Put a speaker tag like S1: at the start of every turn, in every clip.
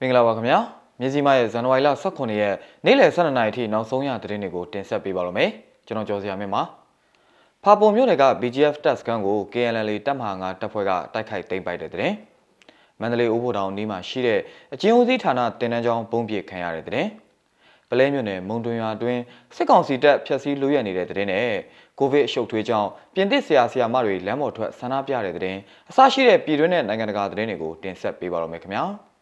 S1: မင်္ဂလာပါခင်ဗျာမြစီမရဲ့ဇန်နဝါရီလ18ရက်နေ့လယ်12နာရီထိနောက်ဆုံးရသတင်းတွေကိုတင်ဆက်ပေးပါရမယ်ကျွန်တော်ကျော်စရာမင်းပါဖာပုံမြို့နယ်က BGF တပ်စခန်းကို KNL တပ်မဟာ9တပ်ဖွဲ့ကတိုက်ခိုက်သိမ်းပိုက်တဲ့တဲ့မန္တလေးဦးဖို့တောင်နီးမှာရှိတဲ့အချင်းဦးစီးဌာနတင်တန်းကျောင်းပုံပြစ်ခံရတဲ့တဲ့ပလဲမြို့နယ်မုံတွင်ရွာတွင်စစ်ကောင်စီတပ်ဖျက်ဆီးလူရဲနေတဲ့တဲ့နဲ့ကိုဗစ်အရှုပ်ထွေးကြောင့်ပြင်သစ်ဆရာဆရာမတွေလမ်းပေါ်ထွက်ဆန္ဒပြတဲ့တဲ့အစရှိတဲ့ပြည်တွင်းနဲ့နိုင်ငံတကာသတင်းတွေကိုတင်ဆက်ပေးပါရမယ်ခင်ဗျာ။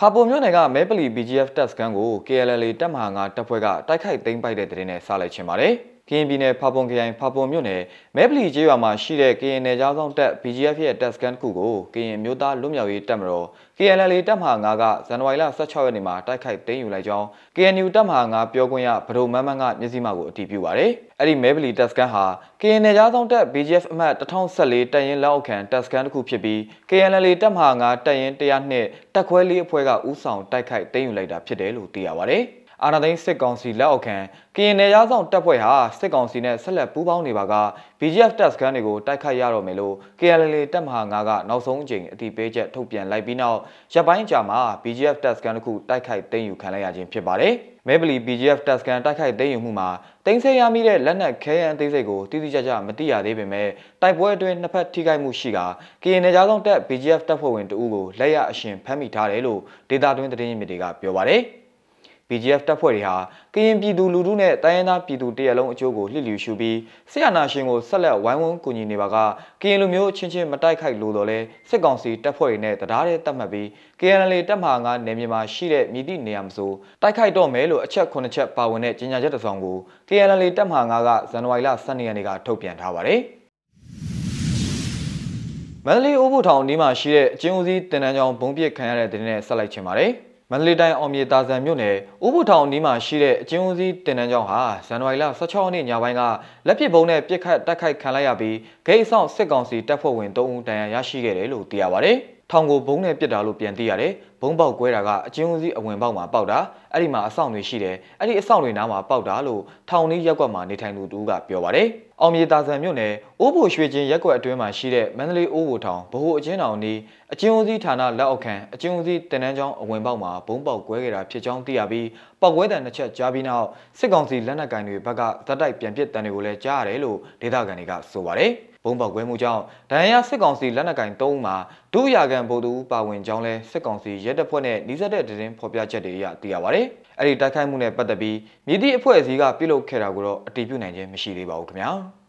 S1: ဖာပုံမြို့နယ်ကမဲပလီ BGF တပ်စခန်းကို KLL တပ်မဟာ9တပ်ဖွဲ့ကတိုက်ခိုက်သိမ်းပိုက်တဲ့တဲ့င်းနဲ့စလိုက်ချင်ပါတယ်။ ကရင်ပြည်နယ်ဖာပုံခရိုင်ဖာပုံမြို့နယ်မဲပလီကျေးရွာမှာရှိတဲ့ကရင်နယ်ကြားဆောင်တပ် BGF ရဲ့တပ်စခန်းတစ်ခုကိုကရင်မျိုးသားလွတ်မြောက်ရေးတပ်မတော် KLL တပ်မဟာ9ကဇန်နဝါရီလ16ရက်နေ့မှာတိုက်ခိုက်သိမ်းယူလိုက်ကြောင်း KNU တပ်မဟာ9ပြောခွင့်ရဗဒိုမန်းမန်းကမျက်စိမှကိုအတည်ပြုပါတယ်။အဲ့ဒီမဲပလီတပ်စခန်းဟာ KN နယ်ကြားဆောင်တပ် BGF အမှတ်1014တပ်ရင်းလက်အောက်ခံတပ်စခန်းတစ်ခုဖြစ်ပြီး KNL တပ်မဟာ9တပ်ရင်း102တပ်ခွဲလေးအဖွဲ့ကဦးဆောင်တိုက်ခိုက်သိမ်းယူလိုက်တာဖြစ်တယ်လို့သိရပါတယ်။ အာဏာသိမ်းစစ်ကောင်စီလက်အောက်ခံကရင်နယ်ရားဆောင်တပ်ဖွဲ့ဟာစစ်ကောင်စီနဲ့ဆက်လက်ပူးပေါင်းနေပါက BGF တပ်စခန်းတွေကိုတိုက်ခိုက်ရတော့မယ်လို့ KLL တပ်မဟာ9ကနောက်ဆုံးအကြိမ်အတိပေးချက်ထုတ်ပြန်လိုက်ပြီးနောက်ရပ်ပိုင်းကြာမှာ BGF တပ်စခန်းတစ်ခုတိုက်ခိုက်သိမ်းယူခံလိုက်ရခြင်းဖြစ်ပါတယ်။မဲဘလီ BGF တပ်စခန်းတိုက်ခိုက်သိမ်းယူမှုမှာတင်းဆဲရမိတဲ့လက်နက်ခဲယမ်းအသေးစိတ်ကိုတိတိကျကျမသိရသေးပေမဲ့တိုက်ပွဲအတွင်းနှစ်ဖက်ထိခိုက်မှုရှိကကရင်နယ်ကြားဆောင်တပ် BGF တပ်ဖွဲ့ဝင်တအုပ်ကိုလက်ရအရှင်ဖမ်းမိထားတယ်လို့ဒေတာတွင်းသတင်းရင်းမြစ်တွေကပြောပါတယ်။ BGF တပ်ဖွဲ့တွေဟာကရင်ပြည်သူလူထုနဲ့တိုင်းရင်းသားပြည်သူတရက်လုံးအကျိုးကိုလှစ်လျူရှုပြီးဆရာနာရှင်ကိုဆက်လက်ဝိုင်းဝန်းကူညီနေပါကကရင်လူမျိုးချင်းချင်းမတိုက်ခိုက်လို့တော့လဲစစ်ကောင်စီတပ်ဖွဲ့တွေနဲ့တရားတဲ့တတ်မှတ်ပြီး KNL တပ်မဟာ9နယ်မြေမှာရှိတဲ့မြစ်တိနေရာမဆိုတိုက်ခိုက်တော့မယ်လို့အချက်9ချက်ပါဝင်တဲ့ကြေညာချက်တစ်စောင်ကို KNL တပ်မဟာ9ကဇန်နဝါရီလ12ရက်နေ့ကထုတ်ပြန်ထားပါတယ်မန္တလေးအိုးဖို့ထောင်ဒီမှာရှိတဲ့အကျဉ်းဦးစီးတင်တန်းကြောင်ဘုံပြစ်ခံရတဲ့တဲ့နဲ့ဆက်လိုက်ချင်ပါတယ်။ မန္တလေးတိုင်းအောင်မြေတာဆန်မြို့နယ်ဥပုထောင်နီးမှာရှိတဲ့အကျဉ်းဦးစီးတင်နန်းကျောင်းဟာဇန်နဝါရီလ16ရက်နေ့ညပိုင်းကလက်ပစ်ဗုံးနဲ့ပစ်ခတ်တိုက်ခိုက်ခံလိုက်ရပြီးဂိတ်ဆောင်စစ်ကောင်စီတပ်ဖွဲ့ဝင်3ဦးတန်ရာရရှိခဲ့တယ်လို့သိရပါတယ်။ ထောင်ကိုဘုံနဲ့ပစ်တာလို့ပြန်သိရတယ်။ဘုံပေါက်ကွဲတာကအကျဉ်းဦးစီးအဝင်ပေါက်မှာပေါက်တာအဲ့ဒီမှာအဆောင်တွေရှိတယ်။အဲ့ဒီအဆောင်တွေနားမှာပေါက်တာလို့ထောင်နီးရက်ကွက်မှာနေထိုင်သူတူကပြောပါတယ်။အောင်မြေတာဆန်မြို့နယ်အိုးဘိုရွှေချင်းရက်ကွက်အတွင်းမှာရှိတဲ့မန္တလေးအိုးဘိုထောင်ဗဟိုအချင်းတော်နီးအချင်းဦးစီးဌာနလက်အောက်ခံအချင်းဦးစီးတင်နန်းကျောင်းအဝင်ပေါက်မှာဘုံပေါက်ကွဲခဲ့တာဖြစ်ကြောင်းသိရပြီးပေါက်ကွဲတဲ့နှစ်ချက်ကြားပြီးနောက်စစ်ကောင်စီလက်နက်ကင်တွေဘက်ကဇက်တိုက်ပြန်ပစ်တံတွေကိုလည်းကြားရတယ်လို့ဒေသခံတွေကဆိုပါတယ်ဘုံ ပေါက်ကွဲမှုကြောင့်ဒဏ်ရာစစ်ကောင်စီလက်နက်ကင်၃ဦးမှာဒုရာခံဗိုလ်သူပါဝင်ကြောင်းလဲစစ်ကောင်စီရဲတပ်ဖွဲ့နဲ့နှိစက်တဲ့တရင်ဖော်ပြချက်တွေအရသိရပါတယ်။အဲ့ဒီတိုက်ခိုက်မှုနဲ့ပတ်သက်ပြီးမြစ်သည့်အဖွဲ့အစည်းကပြုလုပ်ခဲ့တာကိုတော့အတည်ပြုနိုင်ခြင်းမရှိသေးပါဘူးခင်ဗျာ။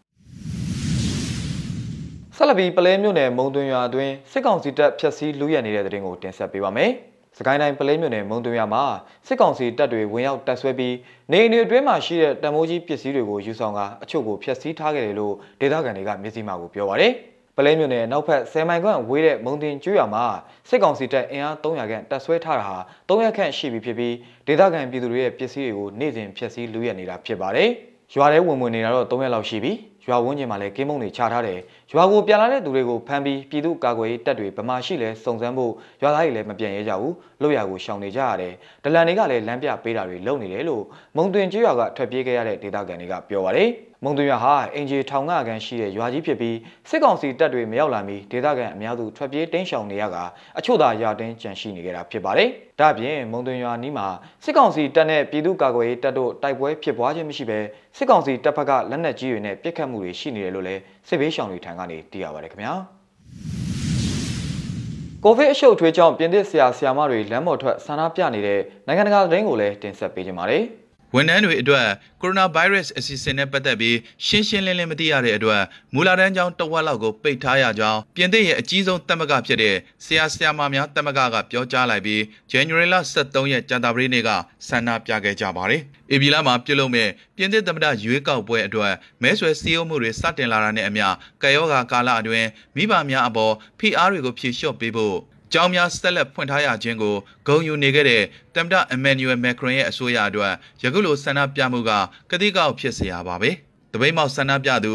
S1: ဆက်လက်ပြီးပလဲမြို့နယ်မုံသွင်းရွာအတွင်းစစ်ကောင်စီတပ်ဖျက်ဆီးလူရဲနေတဲ့တဲ့တင်ကိုတင်ဆက်ပေးပါမယ်။ စကိုင်းတိုင်းပလဲမြို့နယ်မုံသွင်းရွာမှာစစ်ကောင်စီတပ်တွေဝင်ရောက်တပ်ဆွဲပြီးနေအိမ်အတွင်းမှာရှိတဲ့တံမိုးကြီးပစ္စည်းတွေကိုယူဆောင်ကအချို့ကိုဖျက်ဆီးထားခဲ့တယ်လို့ဒေသခံတွေကမျက်စိမှကိုပြောပါရယ်။ပလဲမြို့နယ်နောက်ဖက်10မိုင်ခန့်ဝေးတဲ့မုံတင်ကျွော်မှာစစ်ကောင်စီတပ်အင်အား300ခန့်တပ်ဆွဲထားတာဟာ300ခန့်ရှိပြီဖြစ်ပြီးဒေသခံပြည်သူတွေရဲ့ပစ္စည်းတွေကိုနေ့စဉ်ဖျက်ဆီးလူရဲနေတာဖြစ်ပါတယ်။ရွာထဲဝင်ဝင်နေတာတော့300လောက်ရှိပြီ။ရွာဝန်းကျင်မှာလည်းကင်းမုံတွေချထားတယ် ရွာကိုပြန်လာတဲ့သူတွေကိုဖမ်းပြီးပြည်သူ့ကာကွယ်ရေးတပ်တွေဗမာရှိလဲစုံစမ်းဖို့ရွာသားတွေလည်းမပြန်ရဲကြဘူးလို့ရကိုရှောင်နေကြရတယ်ဒလန်တွေကလည်းလမ်းပြပေးတာတွေလုပ်နေတယ်လို့မုံတွင်ကျွော်ကထွက်ပြေးခဲ့ရတဲ့ဒေသခံတွေကပြောပါတယ်မုံသွရွာဟာအင်ဂျီထောင်ငါကန်ရှိတဲ့ရွာကြီးဖြစ်ပြီးစစ်ကောင်စီတပ်တွေမရောက်လာမီဒေသခံအများစုထွက်ပြေးတိမ်းရှောင်နေရကအချို့သာရာတင်းကြန့်ရှိနေကြတာဖြစ်ပါတယ်။ဒါ့အပြင်မုံသွရွာနီးမှာစစ်ကောင်စီတပ်နဲ့ပြည်သူ့ကာကွယ်ရေးတပ်တို့တိုက်ပွဲဖြစ်ပွားခြင်းမရှိဘဲစစ်ကောင်စီတပ်ဖက်ကလက်နက်ကြီးတွေနဲ့ပစ်ခတ်မှုတွေရှိနေတယ်လို့လည်း စစ်ဘေးရှောင်တွေထံကနေသိရပါတယ်ခင်ဗျာ။ကိုဗစ်အရှုပ်ထွေးကြောင့်ပြင်သစ်ဆရာဆရာမတွေလမ်းပေါ်ထွက်ဆန္ဒပြနေတဲ့နိုင်ငံတကာသတင်းကိုလည်းတင်ဆက်ပေးကြပါမယ်။
S2: ဝန်ထမ်းတွေအတွက်ကိုရိုနာဗိုင်းရပ်စ်အစီအစဉ်နဲ့ပတ်သက်ပြီးရှင်းရှင်းလင်းလင်းမသိရတဲ့အတွက်မူလာတန်းကျောင်းတဝက်လောက်ကိုပိတ်ထားရကြောင်းပြင်သစ်ရဲ့အကြီးဆုံးတက်မကဖြစ်တဲ့ဆရာဆရာမများတက်မကကပြောကြားလိုက်ပြီး January 23ရက်ကြာသပတေးနေ့ကဆန္ဒပြခဲ့ကြပါတယ်။အေဗီလာမှာပြုလုပ်မဲ့ပြင်သစ်သမ္မတရွေးကောက်ပွဲအတွက်မဲဆွယ်စည်းရုံးမှုတွေစတင်လာတာနဲ့အမျှကယောဂါကာလအတွင်းမိဘများအပေါ်ဖိအားတွေကိုဖြေလျှော့ပေးဖို့ ကျောင်းများဆက်လက်ဖွင့်ထားရခြင်းကိုဂုဏ်ယူနေခဲ့တဲ့တမ်တာအမန်နျူယ်မက်ခရွန်ရဲ့အဆိုအရအတွက်ယခုလိုဆန္ဒပြမှုကကတိကောက်ဖြစ်စရာပါပဲ။တပိတ်မောက်ဆန္ဒပြသူ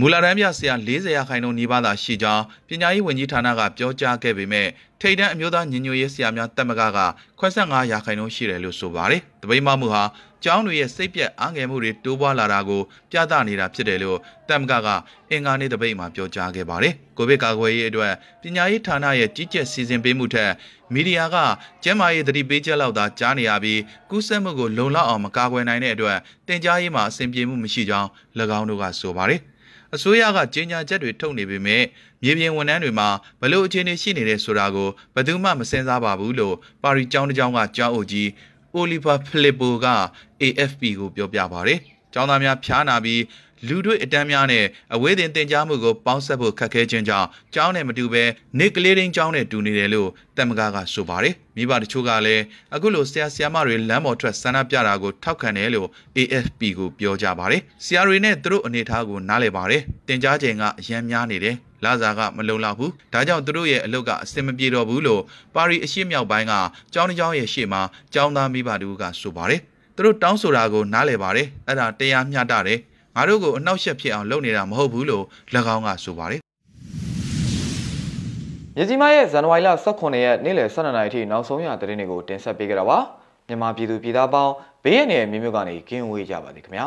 S2: မူလာတန်းပြဆရာ40ရာခိုင်နှုန်းနီးပါးသာရှိကြောင်းပညာရေးဝန်ကြီးဌာနကပြောကြားခဲ့ပေမဲ့ထိတ်တန့်အမျိုးသားညီညွတ်ရေးဆရာများတက်မကက85ရာခိုင်နှုန်းရှိတယ်လို့ဆိုပါတယ်။တပိတ်မမှုဟာကျောင်းတွေရဲ့စိတ်ပြက်အားငယ်မှုတွေတိုးပွားလာတာကိုပြသနေတာဖြစ်တယ်လို့တက်မကကအင်္ဂါနေ့တပိတ်မှာပြောကြားခဲ့ပါတယ်။ကိုဗစ်ကာကွယ်ရေးအတွက်ပညာရေးဌာနရဲ့ကြီးကြပ်စီစဉ်ပေးမှုထက်မီဒီယာကကျန်းမာရေးသတိပေးချက်လောက်သာကြားနေရပြီးကူးစက်မှုကိုလုံလောက်အောင်မကာကွယ်နိုင်တဲ့အတွက်တင် जा ရေးမှာအဆင်ပြေမှုမရှိကြောင်း၎င်းတို့ကဆိုပါတယ်။ အစိုးရကကြေညာချက်တွေထုတ်နေပေမဲ့မြေပြင်ဝန်ထမ်းတွေမှာဘလို့အခြေအနေရှိနေတဲ့ဆိုတာကိုဘယ်သူမှမစင်စားပါဘူးလို့ပါရီကျောင်းတစ်ကျောင်းကကျောင်းအုပ်ကြီးအိုလီဗာဖလစ်ပိုက AFP ကိုပြောပြပါဗျ။ကျောင်းသားများဖျားနာပြီး လူတွေအတန်းများနဲ့အဝေးတင်တင် जा မှုကိုပေါင်းဆက်ဖို့ခက်ခဲခြင်းကြောင့်ကျောင်းနဲ့မတူဘဲနေကလေးရင်းကျောင်းနဲ့တူနေတယ်လို့တမကကဆိုပါတယ်။မိဘတချို့ကလည်းအခုလိုဆရာဆရာမတွေလမ်းပေါ်ထွက်ဆန္ဒပြတာကိုထောက်ခံတယ်လို့ AFP ကိုပြောကြပါတယ်။ဆရာတွေနဲ့သူတို့အနေအထားကိုနားလည်ပါတယ်။တင် जा ချိန်ကအရန်များနေတယ်။လာစာကမလုံလောက်ဘူး။ဒါကြောင့်သူတို့ရဲ့အလုပ်ကအဆင်မပြေတော့ဘူးလို့ပါရီအရှိမြောက်ပိုင်းကကျောင်းတစ်ကျောင်းရဲ့ရှေ့မှာကျောင်းသားမိဘတို့ကဆိုပါတယ်။သူတို့တောင်းဆိုတာကိုနားလည်ပါတယ်။အဲ့ဒါတရားမျှတတယ်။ ငါတို့ကိုအနှောက်အယှက်ဖြစ်အောင်လုပ်နေတာမဟုတ်ဘူးလို့၎င်းကဆိုပါတယ်
S1: မြစီမရဲ့ဇန်နဝါရီလ18ရက်နေ့လယ်12နာရီထိနောက်ဆုံးရသတင်းတွေကိုတင်ဆက်ပေးကြတာပါမြန်မာပြည်သူပြည်သားပေါင်းဘေးရန်ရဲ့မြို့မြို့ကနေကင်းဝေးကြပါစေခင်ဗျာ